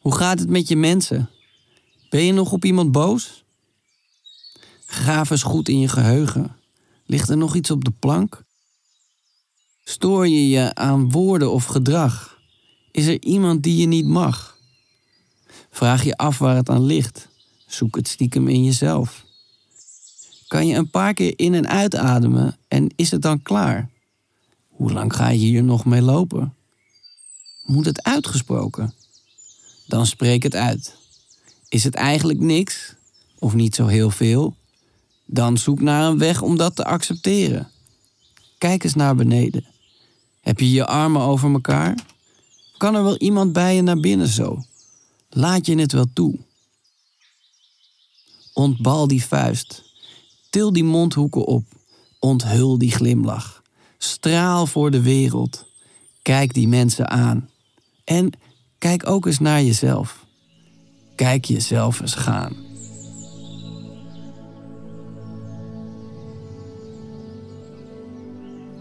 Hoe gaat het met je mensen? Ben je nog op iemand boos? Graaf eens goed in je geheugen. Ligt er nog iets op de plank? Stoor je je aan woorden of gedrag? Is er iemand die je niet mag? Vraag je af waar het aan ligt. Zoek het stiekem in jezelf. Kan je een paar keer in en uitademen en is het dan klaar? Hoe lang ga je hier nog mee lopen? Moet het uitgesproken? Dan spreek het uit. Is het eigenlijk niks of niet zo heel veel? Dan zoek naar een weg om dat te accepteren. Kijk eens naar beneden. Heb je je armen over elkaar? Kan er wel iemand bij je naar binnen zo? Laat je het wel toe? Ontbal die vuist. Til die mondhoeken op. Onthul die glimlach. Straal voor de wereld. Kijk die mensen aan. En kijk ook eens naar jezelf. Kijk jezelf eens gaan.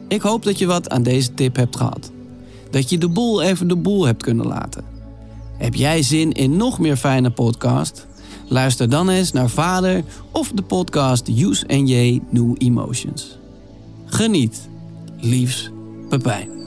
Ik hoop dat je wat aan deze tip hebt gehad. Dat je de boel even de boel hebt kunnen laten. Heb jij zin in nog meer fijne podcast? Luister dan eens naar Vader of de podcast Use and J New Emotions. Geniet. Liefs, Pepijn.